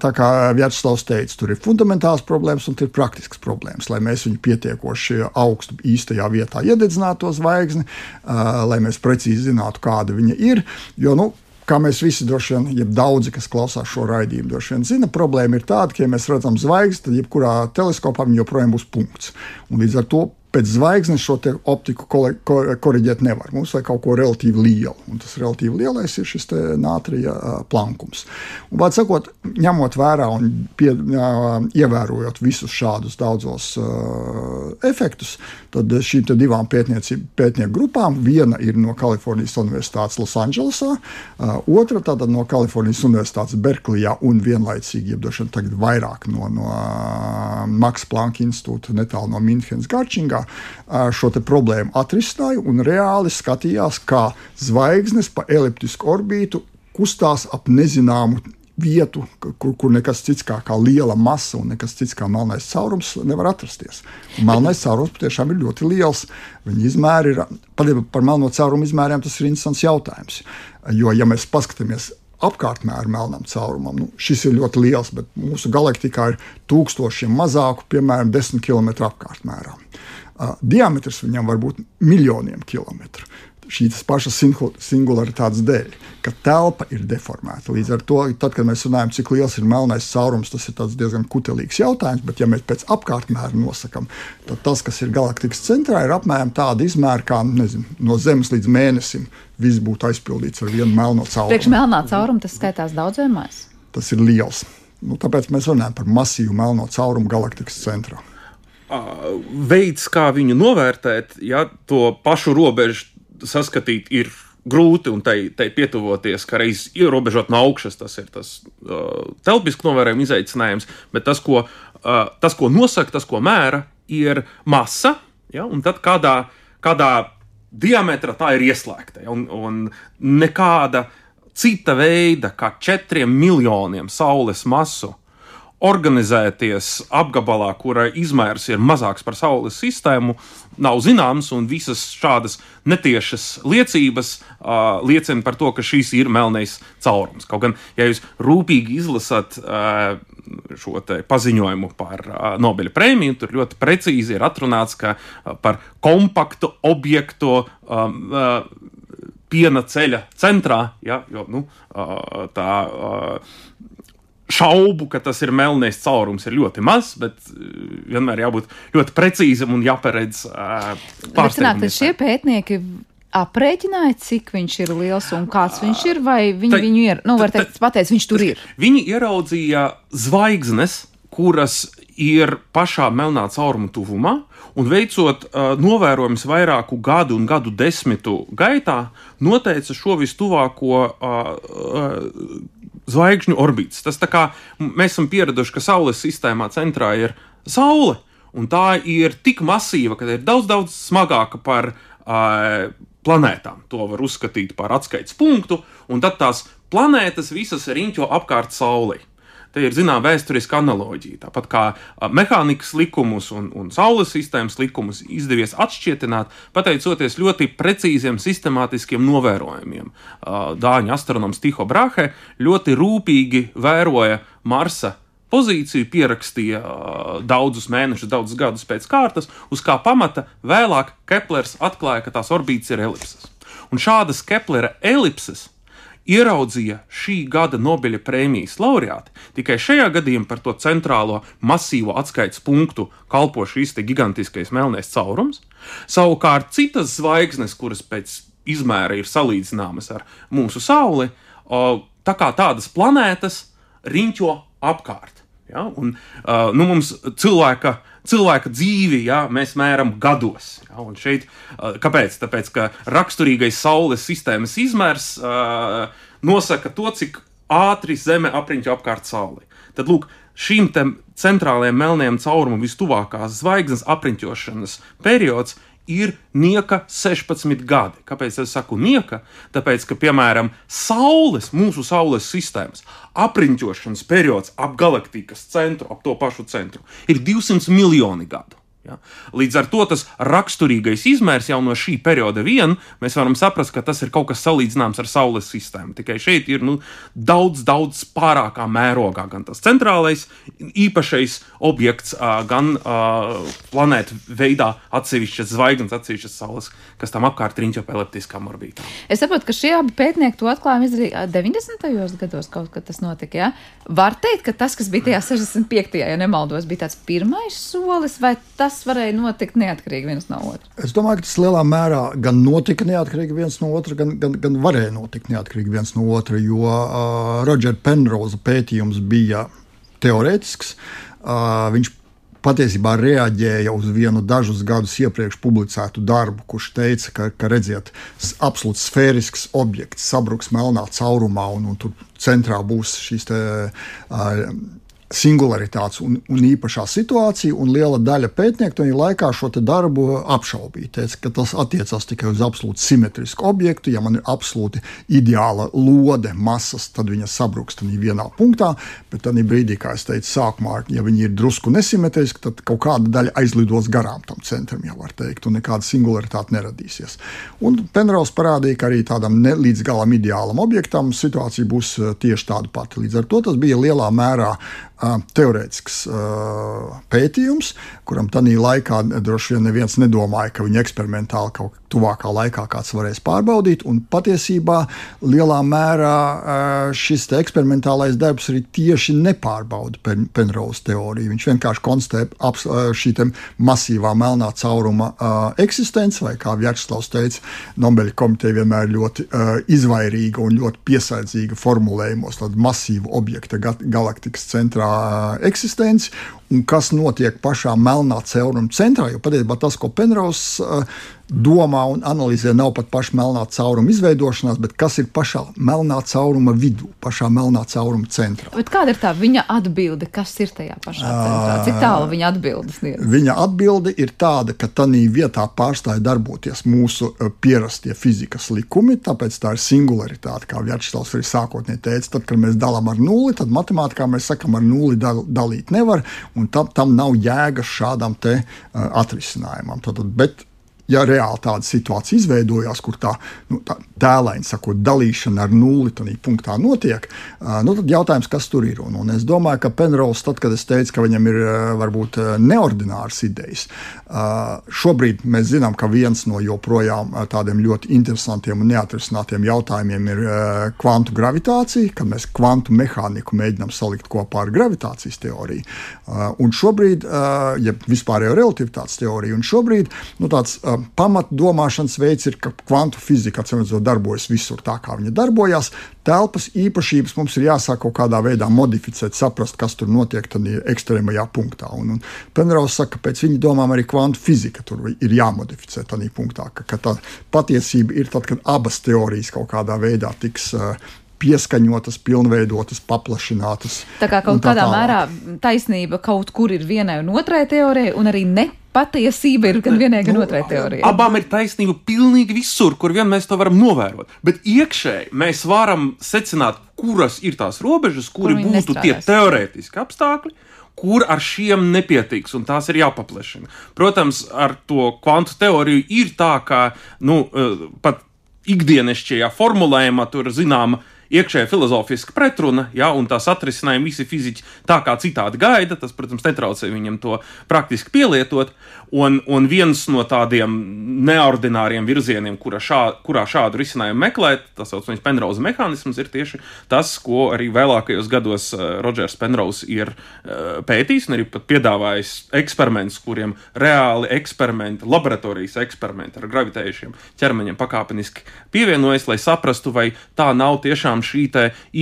tā kā Vjačslavs teica, tur ir fundamentāls problēmas un ir praktisks problēmas problēmas, lai mēs viņu pietiekoši augstu īstajā vietā iededzinātu zvaigzni, lai mēs precīzi zinātu, kāda viņa ir. Jo, nu, kā mēs visi droši vien, ja daudzi, kas klausās šo raidījumu, droši vien zina, problēma ir tāda, ka, ja mēs redzam zvaigzni, tad jebkurā teleskopā viņa joprojām būs punkts. Un līdz ar to pēc zvaigznes šo optiku korrigēt nevar. Mums vajag kaut ko relatīvi lielu, un tas relatīvi lielais ir šis nātrija plankums. Un, Vārds sakot, ņemot vērā un pie, ievērojot visus šādus daudzos uh, efektus, tad šīm divām pētnieku grupām, viena ir no Kalifornijas Universitātes Losandželosā, uh, otra tātad no Kalifornijas Universitātes Berklijā un vienlaicīgi, jeb tagad vairāk no, no Maksa Planka institūta netālu no Minhenes Garčingā, šo problēmu atrisināja un reāli skatījās, kā zvaigznes pa eliptisku orbītu kustās ap nezināmu vietu, kur, kur nekas cits kā, kā liela masa un nekas cits kā melnais caurums nevar atrasties. Un melnais caurums patiešām ir ļoti liels. Viņa izmēri ir, par melno caurumu izmēriem tas ir interesants jautājums. Jo, ja mēs paskatāmies apkārtmēru melnam caurumam. Nu, šis ir ļoti liels, bet mūsu galaktikā ir tūkstošiem mazāku, piemēram, 10 km apkārtmērā. Diametrs viņam var būt miljoniem kilometru. Šīs pašas singularitātes dēļ, ka telpa ir deformēta. Līdz ar to, tad, kad mēs runājam, cik liels ir melnais caurums, tas ir diezgan kutelīgs jautājums. Bet, ja mēs pēc apkārtmēra nosakām, tad tas, kas ir galaktikas centrā, ir apmēram tāda izmēra kā nezinu, no Zemes līdz mēnesim. Viss būtu aizpildīts ar vienu melno caurumu. Priekš melnā cauruma tas skaitās daudz vai maz? Tas ir liels. Nu, tāpēc mēs runājam par masīvu melno caurumu galaktikas centrā veids, kā viņu novērtēt, ja to pašu robežu saskatīt, ir grūti un tai, tai pietuvoties, ka reiz ierobežot no augšas, tas ir tas uh, telpiski novērojuma izaicinājums, bet tas ko, uh, tas, ko nosaka, tas, ko mēra, ir masa, ja, un tad kādā, kādā diametrā tā ir ieslēgta. Ja, un, un nekāda cita veida, kā četriem miljoniem saules masu organizēties apgabalā, kura izmērs ir mazāks par Saules sistēmu, nav zināms, un visas šādas netiešas liecības uh, liecina par to, ka šīs ir melnais caurums. Kaut gan, ja jūs rūpīgi izlasat uh, šo paziņojumu par uh, Nobela prēmiju, tur ļoti precīzi ir atrunāts, ka uh, par kompaktu objektu um, uh, piena ceļa centrā, ja, jo nu, uh, tā. Uh, šaubu, ka tas ir melnais caurums, ir ļoti maz, bet eh, vienmēr jābūt ļoti precīzam un jāparedz uh, pārsteigumiem. Šie pētnieki aprēķināja, cik viņš ir liels un kāds viņš ir, vai viņi ta, viņu ir, nu, var teikt, pateic, viņš tur ir? Viņi ieraudzīja zvaigznes, kuras ir pašā melnā cauruma tuvumā, un veicot uh, novērojumus vairāku gadu un gadu desmitu gaitā, noteica šo vistuvāko uh, uh, zvaigžņu orbītas. Tas tā kā mēs esam pieraduši, ka Saules sistēmā centrā ir Saule, un tā ir tik masīva, ka ir daudz, daudz smagāka par uh, planētām. To var uzskatīt par atskaites punktu, un tad tās planētas visas riņķo apkārt Saulei. Te ir zināma vēsturiska analoģija. Tāpat kā mehānikas likumus un, un saules sistēmas likumus izdevies atšķietināt, pateicoties ļoti precīziem, sistemātiskiem novērojumiem. Dāņu astronoms Tiho Brahe ļoti rūpīgi vēroja Marsa pozīciju, pierakstīja daudzus mēnešus, daudzus gadus pēc kārtas, uz kā pamata vēlāk Keplers atklāja, ka tās orbītas ir elipses. Un šādas Keplera elipses ieraudzīja šī gada Nobeļa prēmijas laureāti. Tikai šajā gadījumā par to centrālo masīvo atskaites punktu kalpo šīs gigantiskais melnais caurums. Savukārt citas zvaigznes, kuras pēc izmēra ir salīdzināmas ar mūsu Sauli, tā kā tādas planētas riņķo apkārt. Ja? Un, uh, nu, mums cilvēka, cilvēka dzīvi ja, mēs mēram gados. Ja? Un šeit, uh, kāpēc? Tāpēc, ka raksturīgais Saules sistēmas izmērs uh, nosaka to, cik ātri Zeme apriņķo apkārt Sauli. Tad, lūk, šīm centrālajiem melniem caurumam vistuvākās zvaigznes apriņķošanas periods ir nieka 16 gadi. Kāpēc es saku nieka? Tāpēc, ka, piemēram, Saules, mūsu Saules sistēmas apriņķošanas periods ap galaktikas centru, ap to pašu centru, ir 200 miljoni gadu. Ja? Līdz ar to tas raksturīgais izmērs jau no šī perioda vien mēs varam saprast, ka tas ir kaut kas salīdzināms ar Saules sistēmu. Tikai šeit ir nu, daudz, daudz pārākā mērogā gan tas centrālais, īpašais objekts, gan uh, planētu veidā atsevišķas zvaigznes, atsevišķas saules, kas tam apkārt riņķo pa eliptiskām orbītām. Es saprotu, ka šie abi pētnieki to atklājumu izdarīja 90. gados, kaut kad tas notika. Ja? Var teikt, ka tas, kas bija tajā 65. ja nemaldos, bija tāds pirmais solis, vai tas tas varēja notikt neatkarīgi viens no otra? Es domāju, ka tas lielā mērā gan notika neatkarīgi viens no otra, gan, gan, gan varēja notikt neatkarīgi viens no otra, jo uh, Rodžera Penroza pētījums bija teorētisks. Uh, viņš patiesībā reaģēja uz vienu dažus gadus iepriekš publicētu darbu, kurš teica, ka, ka redziet, absolūti sfērisks objekts sabruks melnā caurumā, un, un tur centrā būs šīs te, uh, singularitātes un, un īpašā situācija, un liela daļa pētnieku tajā laikā šo darbu apšaubīja. Teica, ka tas attiecās tikai uz absolūti simetrisku objektu. Ja man ir absolūti ideāla lode, masas, tad viņa sabruks vienā punktā, bet tad brīdī, kā es teicu, sākumā, ja viņi ir drusku nesimetriski, tad kaut kāda daļa aizlidos garām tam centram, jau var teikt, un nekāda singularitāte neradīsies. Un Penraus parādīja, ka arī tādam ne līdz galam ideālam objektam situācija būs eh, tieši tāda pati. Līdz ar to tas bija lielā mērā teorētisks pētījums, kuram tajā laikā droši vien neviens nedomāja, ka viņi eksperimentāli kaut tuvākā laikā kāds varēs pārbaudīt. Un patiesībā lielā mērā šis eksperimentālais darbs arī tieši nepārbauda Pen Penrose teoriju. Viņš vienkārši konstatē šī masīvā melnā cauruma eksistenci, vai kā Vjačslavs teica, Nobeļa komiteja vienmēr ļoti izvairīga un ļoti piesardzīga formulējumos tādu masīvu objekta galaktikas centrā eksistenci un kas notiek pašā melnā cauruma centrā. Jo patiesībā tas, ko Penrose domā un analizē, nav pat paša melnā cauruma izveidošanās, bet kas ir pašā melnā cauruma vidū, pašā melnā cauruma centrā. Bet kāda ir tā viņa atbilde? Kas ir tajā pašā centrā? Cik tālu viņa atbildes sniedz? Viņa atbilde ir tāda, ka tādā vietā pārstāja darboties mūsu pierastie fizikas likumi, tāpēc tā ir singularitāte, kā Vjačslavs arī sākotnēji teica. Tad, kad mēs dalām ar nulli, tad matemātikā mēs sakam, ar nulli dal, dalīt nevar un tam, tam nav jēgas šādam te, uh, atrisinājumam. Tad, bet ja reāli tāda situācija izveidojās, kur tā, nu, tā tēlēni sakot, dalīšana ar nulli punktā notiek, nu, tad jautājums, kas tur ir. Un, un es domāju, ka Penrose, tad, kad es teicu, ka viņam ir varbūt neordināras idejas, šobrīd mēs zinām, ka viens no joprojām tādiem ļoti interesantiem un neatrisinātiem jautājumiem ir kvantu gravitācija, kad mēs kvantu mehāniku mēģinām salikt kopā ar gravitācijas teoriju. Un šobrīd, ja vispārējo relativitātes teoriju, un šobrīd nu, tāds pamatdomāšanas veids ir, ka kvantu fizika atcīmredzot darbojas visur tā, kā viņa darbojas. Telpas īpašības mums ir jāsāk kaut kādā veidā modificēt, saprast, kas tur notiek ekstrēmajā punktā. Un, un Penrose saka, ka pēc viņa domām arī kvantu fizika tur ir jāmodificē tādā punktā, ka, ka tā patiesība ir tad, kad abas teorijas kaut kādā veidā tiks uh, pieskaņotas, pilnveidotas, paplašinātas. Tā kā kaut tā kādā tālāk. mērā taisnība kaut kur ir vienai un otrai teorijai, un arī ne patiesība ir gan vienai, gan nu, otrai teorijai. Abām ir taisnība pilnīgi visur, kur vien mēs to varam novērot. Bet iekšēji mēs varam secināt, kuras ir tās robežas, kuri kur būtu tie teorētiski apstākļi. Kur ar šiem nepietiks, un tās ir jāpaplašina. Protams, ar to kvantu teoriju ir tā, ka nu, eh, pat ikdienišķajā formulējumā tur zināma iekšēja filozofiska pretruna, ja, un tās atrisinājumi visi fiziķi tā kā citādi gaida. Tas, protams, netraucē viņam to praktiski pielietot. Un, un viens no tādiem neordināriem virzieniem, kura šā, kurā šādu risinājumu meklēt, tas saucamais Penrose mehānisms, ir tieši tas, ko arī vēlākajos gados uh, Rodžers Penrose ir uh, pētījis un arī piedāvājis eksperimentus, kuriem reāli eksperimenti, laboratorijas eksperimenti ar gravitējušiem ķermeņiem pakāpeniski pievienojas, lai saprastu, vai tā nav tiešām šī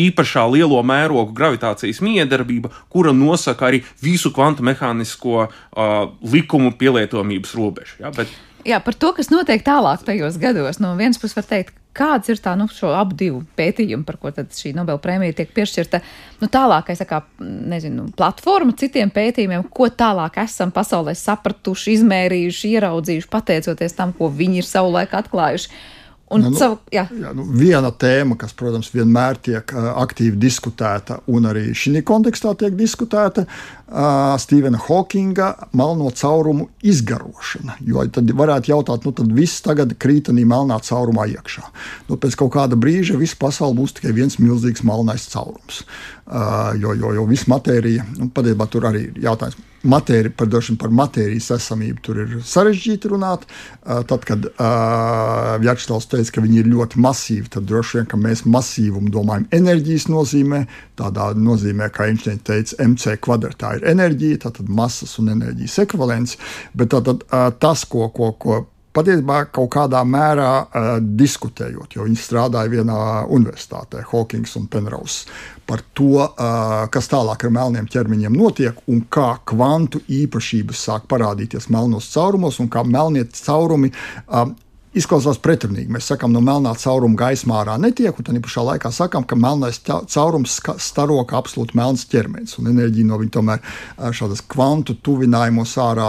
īpašā lielo mērogu gravitācijas miedarbība, kura nosaka arī visu kvantu mehānisko uh, likumu pielietojumā pielietojamības robežu. Ja? Bet, Jā, par to, kas notiek tālāk tajos gados. No vienas puses, var teikt, kāds ir tā, nu, šo abu divu pētījumu, par ko šī Nobela prēmija tiek piešķirta. Nu, tālākais, kā, nezinu, platforma citiem pētījumiem, ko tālāk esam pasaulē sapratuši, izmērījuši, ieraudzījuši, pateicoties tam, ko viņi ir savulaik atklājuši. Un nu, savu, jā. Jā, nu, viena tēma, kas, protams, vienmēr tiek aktīvi diskutēta, un arī šī kontekstā tiek diskutēta, uh, Stevena Hawkinga melno caurumu izgarošana. Jo tad varētu jautāt, nu tad viss tagad krītanī melnā caurumā iekšā. Nu, pēc kaut kāda brīža visa pasaule būs tikai viens milzīgs melnais caurums. Uh, jo, jo, jo viss matērija, nu, patiesībā tur arī ir jautājums matēri, par, par matērijas esamību tur ir sarežģīti runāt. Tad, kad uh, Vjačslavs teica, ka viņi ir ļoti masīvi, tad droši vien mēs masīvumu domājam enerģijas nozīmē. Tādā nozīmē, kā Einsteins teica, MC kvadratā ir enerģija, tātad masas un enerģijas ekvivalents. Bet tātad, tas, ko, ko, ko patiesībā kaut kādā mērā uh, diskutējot, jo viņi strādāja vienā universitātē, Hawkins un Penrose, par to, uh, kas tālāk ar melniem ķermeņiem notiek un kā kvantu īpašības sāk parādīties melnos caurumos un kā melnie caurumi uh, izklausās pretrunīgi. Mēs sakām, no melnā cauruma gaismā ārā netiek, un tā pašā laikā sakām, ka melnais caurums staro kā absolūti melns ķermenis, un enerģija no viņa tomēr šādas kvantu tuvinājumos ārā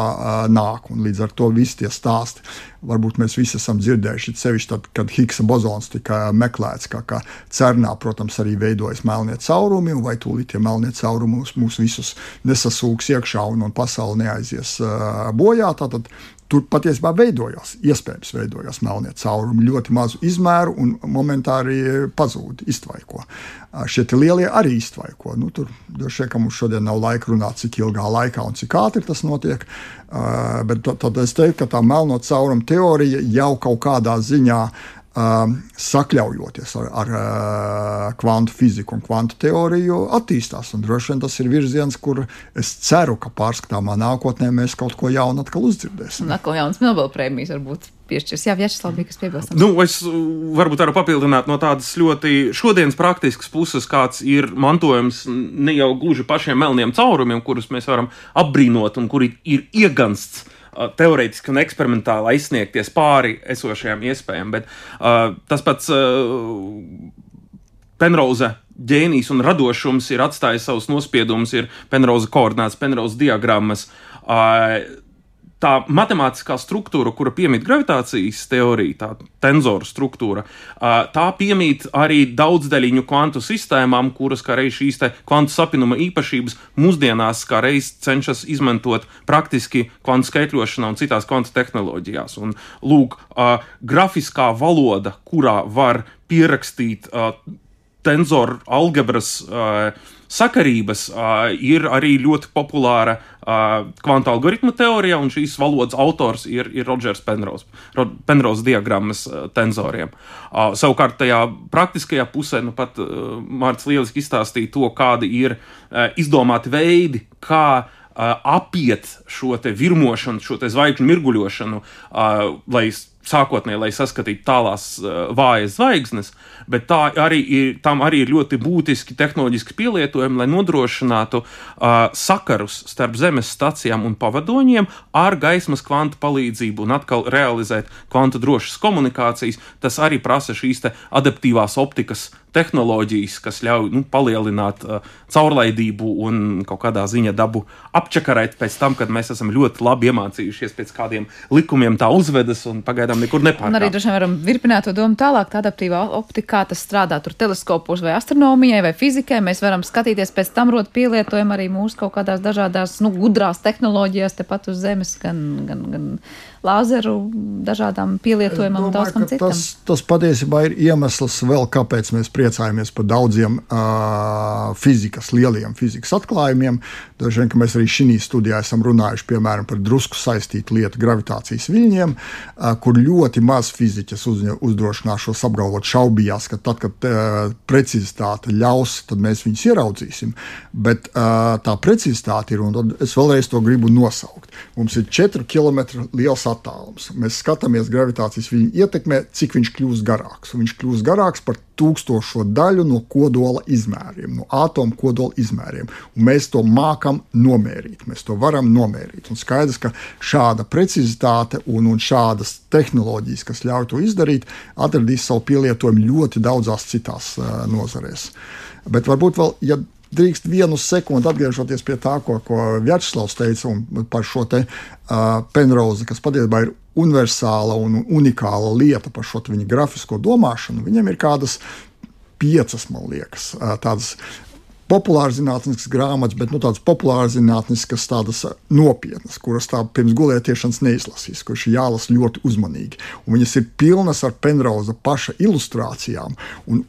nāk, līdz ar to visi tie stāsti. Varbūt mēs visi esam dzirdējuši, sevišķi tad, kad Higsa bozons tika meklēts, kā, kā cernā, protams, arī veidojas melnie caurumi, un vai tūlīt tie melnie caurumi mūs, mūs visus nesasūks iekšā un, un pasaule neaizies uh, bojā. Tātad Tur patiesībā veidojās, iespējams, veidojās melnie caurumi, ļoti mazu izmēru un momentāri pazūd, iztvaiko. Šie lielie arī iztvaiko. Nu, tur droši vien, ka mums šodien nav laika runāt, cik ilgā laikā un cik ātri tas notiek. Bet tad es teiktu, ka tā melno caurumu teorija jau kaut kādā ziņā um, sakļaujoties ar, ar uh, kvantu fiziku un kvantu teoriju, attīstās. Un droši vien tas ir virziens, kur es ceru, ka pārskatāmā nākotnē mēs kaut ko jaunu atkal uzdzirdēsim. Un atkal jaunas Nobel prēmijas varbūt. Piešķirs. Jā, Vjačeslav, bija kas piebilstams. Nu, es varbūt varu papildināt no tādas ļoti šodienas praktiskas puses, kāds ir mantojums ne jau gluži pašiem melniem caurumiem, kurus mēs varam apbrīnot un kuri ir iegansts teorētiski un eksperimentāli aizsniegties pāri esošajām iespējām. Bet uh, tas pats uh, Penrose ģēnijs un radošums ir atstājis savus nospiedumus, ir Penrose koordināts, Penrose diagrammas. Uh, tā matemātiskā struktūra, kura piemīt gravitācijas teorija, tā tenzoru struktūra, tā piemīt arī daudzdaļiņu kvantu sistēmām, kuras kā reiz šīs kvantu sapinuma īpašības mūsdienās kā reiz cenšas izmantot praktiski kvantu skaitļošanā un citās kvantu tehnoloģijās. Un, lūk, grafiskā valoda, kurā var pierakstīt tenzoru algebras sakarības ir arī ļoti populāra kvantu algoritmu teorijā, un šīs valodas autors ir, ir Rodžers Penrose, Penrose diagrammas tenzoriem. Savukārt tajā praktiskajā pusē, nu pat Mārcis lieliski izstāstīja to, kādi ir izdomāti veidi, kā apiet šo virmošanu, šo zvaigžņu mirguļošanu, lai sākotnēji, lai saskatītu tālās vājas zvaigznes, bet tā arī ir, tam arī ir ļoti būtiski tehnoloģiski pielietojumi, lai nodrošinātu uh, sakarus starp Zemes stacijām un pavadoņiem ar gaismas kvantu palīdzību un atkal realizēt kvantu drošas komunikācijas. Tas arī prasa šīs adaptīvās optikas tehnoloģijas, kas ļauj nu, palielināt uh, caurlaidību un kaut kādā ziņā dabu apčakarēt pēc tam, kad mēs esam ļoti labi iemācījušies pēc kādiem likumiem tā uzvedas un pagaidām nekur nepārkāpj. Un arī droši vien varam virpināt to domu tālāk, tā adaptīvā optika, kā tas strādā tur teleskopos vai astronomijai vai fizikai. Mēs varam skatīties pēc tam rot pielietojumu arī mūsu kaut kādās dažādās, nu, gudrās tehnoloģijās tepat uz Zemes, gan, gan, gan lāzeru dažādām pielietojumam un daudz kam citam. Tas, tas patiesībā ir iemesls vēl, kāpēc mēs priecājamies par daudziem uh, fizikas, lieliem fizikas atklājumiem. Dažreiz vien, mēs arī šī studijā esam runājuši piemēram par drusku saistītu lietu gravitācijas viļņiem, uh, kur ļoti maz fiziķis uzdrošināšos apgalvot šaubījās, ka tad, kad uh, precizitāte ļaus, tad mēs viņus ieraudzīsim. Bet uh, tā precizitāte ir, un es vēlreiz to gribu nosaukt. Mums ir 4 km liels attālums. Mēs skatāmies gravitācijas viņa ietekmē, cik viņš kļūst garāks. Un viņš kļūst garāks par tūkstošo daļu no kodola izmēriem, no atomu kodola izmēriem. Un mēs to mākam nomērīt. Mēs to varam nomērīt. Un skaidrs, ka šāda precizitāte un, un šādas tehnoloģijas, kas ļauj to izdarīt, atradīs savu pielietojumu ļoti daudzās citās uh, nozarēs. Bet varbūt vēl, ja drīkst vienu sekundi atgriežoties pie tā, ko, ko Vjačslavs teica par šo te uh, Penrozi, kas patiesībā ir universāla un unikāla lieta par šo viņa grafisko domāšanu. Viņam ir kādas piecas, man liekas, uh, tādas populāras zinātniskas grāmatas, bet nu, tādas populāras zinātniskas, tādas nopietnas, kuras tā pirms gulētiešanas neizlasīs, kuras ir jālasa ļoti uzmanīgi. Un viņas ir pilnas ar Penrauza paša ilustrācijām. Un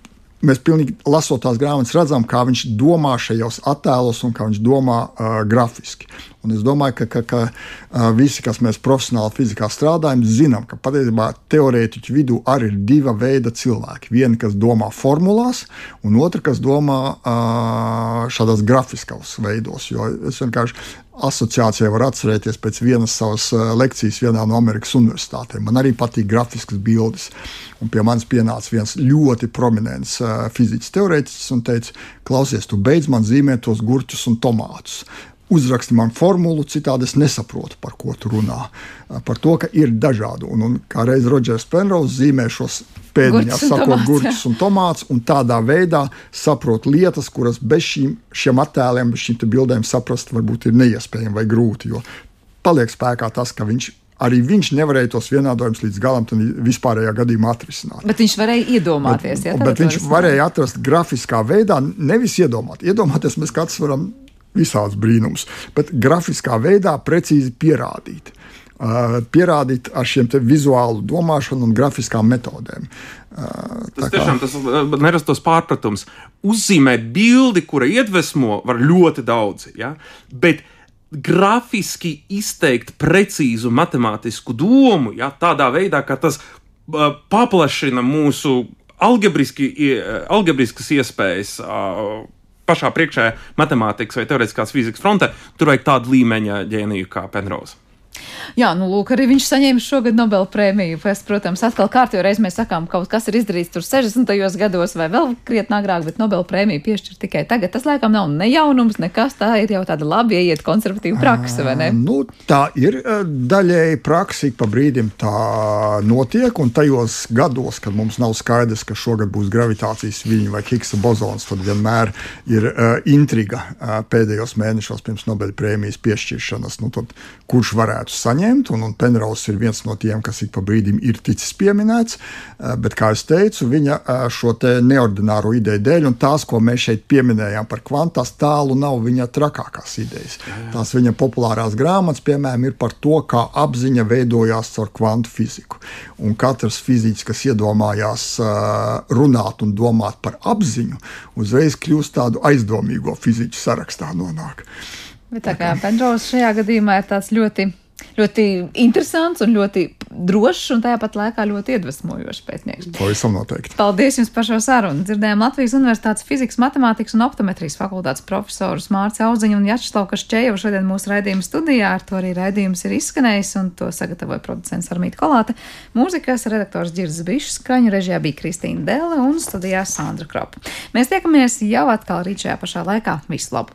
mēs pilnīgi lasot tās grāmatas, redzam, kā viņš domā šajos attēlos un kā viņš domā uh, grafiski. Un es domāju, ka, ka, ka visi, kas mēs profesionāli fizikā strādājam, zinām, ka patiesībā teorētiķu vidū arī ir diva veida cilvēki. Viena, kas domā formulās, un otra, kas domā šādos grafiskos veidos. Jo es vienkārši asociācijā var atcerēties pēc vienas savas lekcijas vienā no Amerikas universitātēm. Man arī patīk grafiskas bildes. Un pie manis pienāca viens ļoti prominents fizikas teorētiķis un teica, klausies, tu beidz man zīmēt tos gurķus un tomātus uzraksti man formulu, citādi es nesaprotu, par ko tu runā. Par to, ka ir dažādi. Un, un kā reiz Rodžers Penrose zīmē šos pēdiņās, sakot, gurķus un tomātus, un tādā veidā saprot lietas, kuras bez šīm, šiem attēliem, bez šīm bildēm saprast varbūt ir neiespējami vai grūti. Jo paliek spēkā tas, ka viņš arī viņš nevarēja tos vienādojumus līdz galam vispārējā gadījumā atrisināt. Bet viņš varēja iedomāties, bet, ja, bet viņš varēja atrast grafiskā veidā, nevis iedomāt. Iedomāties, mēs katrs varam visāds brīnums, bet grafiskā veidā precīzi pierādīt. Uh, pierādīt ar šiem vizuālu domāšanu un grafiskām metodēm. Uh, tas tiešām tas nerastos pārpratums. Uzzīmēt bildi, kura iedvesmo, var ļoti daudz, ja? bet grafiski izteikt precīzu matemātisku domu, ja? tādā veidā, ka tas uh, paplašina mūsu algebriski, algebriskas iespējas. Uh, pašā priekšējā matemātikas vai teorētiskās fizikas frontē, tur vajag tādu līmeņa ģēniju kā Penrose. Jā, nu, lūk, arī viņš saņēma šogad Nobela prēmiju. Es, protams, atkal kārtībā reiz mēs sakām, ka kaut kas ir izdarīts tur 60. gados vai vēl krietni agrāk, bet Nobela prēmiju piešķir tikai tagad. Tas laikam nav ne jaunums, nekas. Tā ir jau tāda labi ieiet konservatīva praksa, vai ne? Nu, tā ir daļēji praksa, pa brīdim tā notiek, un tajos gados, kad mums nav skaidrs, ka šogad būs gravitācijas viļņi vai Higsa bozons, tad vienmēr ir uh, intriga uh, pēdējos mēnešos pirms Nobela prēmijas piešķiršanas. Nu, tad, kurš varētu saņemt, un, un Penrose ir viens no tiem, kas ik pa brīdim ir ticis pieminēts. Eh, bet, kā jau teicu, viņa eh, šo neordināro ideju dēļ, un tās, ko mēs šeit pieminējām par kvantās, tālu nav viņa trakākās idejas. Tās viņa populārās grāmatas, piemēram, ir par to, kā apziņa veidojās caur kvantu fiziku. Un katrs fiziķis, kas iedomājās eh, runāt un domāt par apziņu, uzreiz kļūst tādu aizdomīgo fiziķu sarakstā nonāk. Bet tā kā Pendros šajā gadījumā ir tāds ļoti ļoti interesants un ļoti drošs un tāpat laikā ļoti iedvesmojošs pētnieks. Pavisam noteikti. Paldies jums par šo sarunu. Dzirdējām Latvijas Universitātes fizikas, matemātikas un optometrijas fakultātes profesorus Mārci Auziņu un Jačslavu Kašķēju šodien mūsu raidījuma studijā. Ar to arī raidījums ir izskanējis un to sagatavoja producents Armīta Kolāte. Mūzikas redaktors Girzs Bišs, skaņu režijā bija Kristīna Dēle un studijā Sandra Kropa. Mēs tiekamies jau atkal rīt šajā pašā laikā. Visu labu!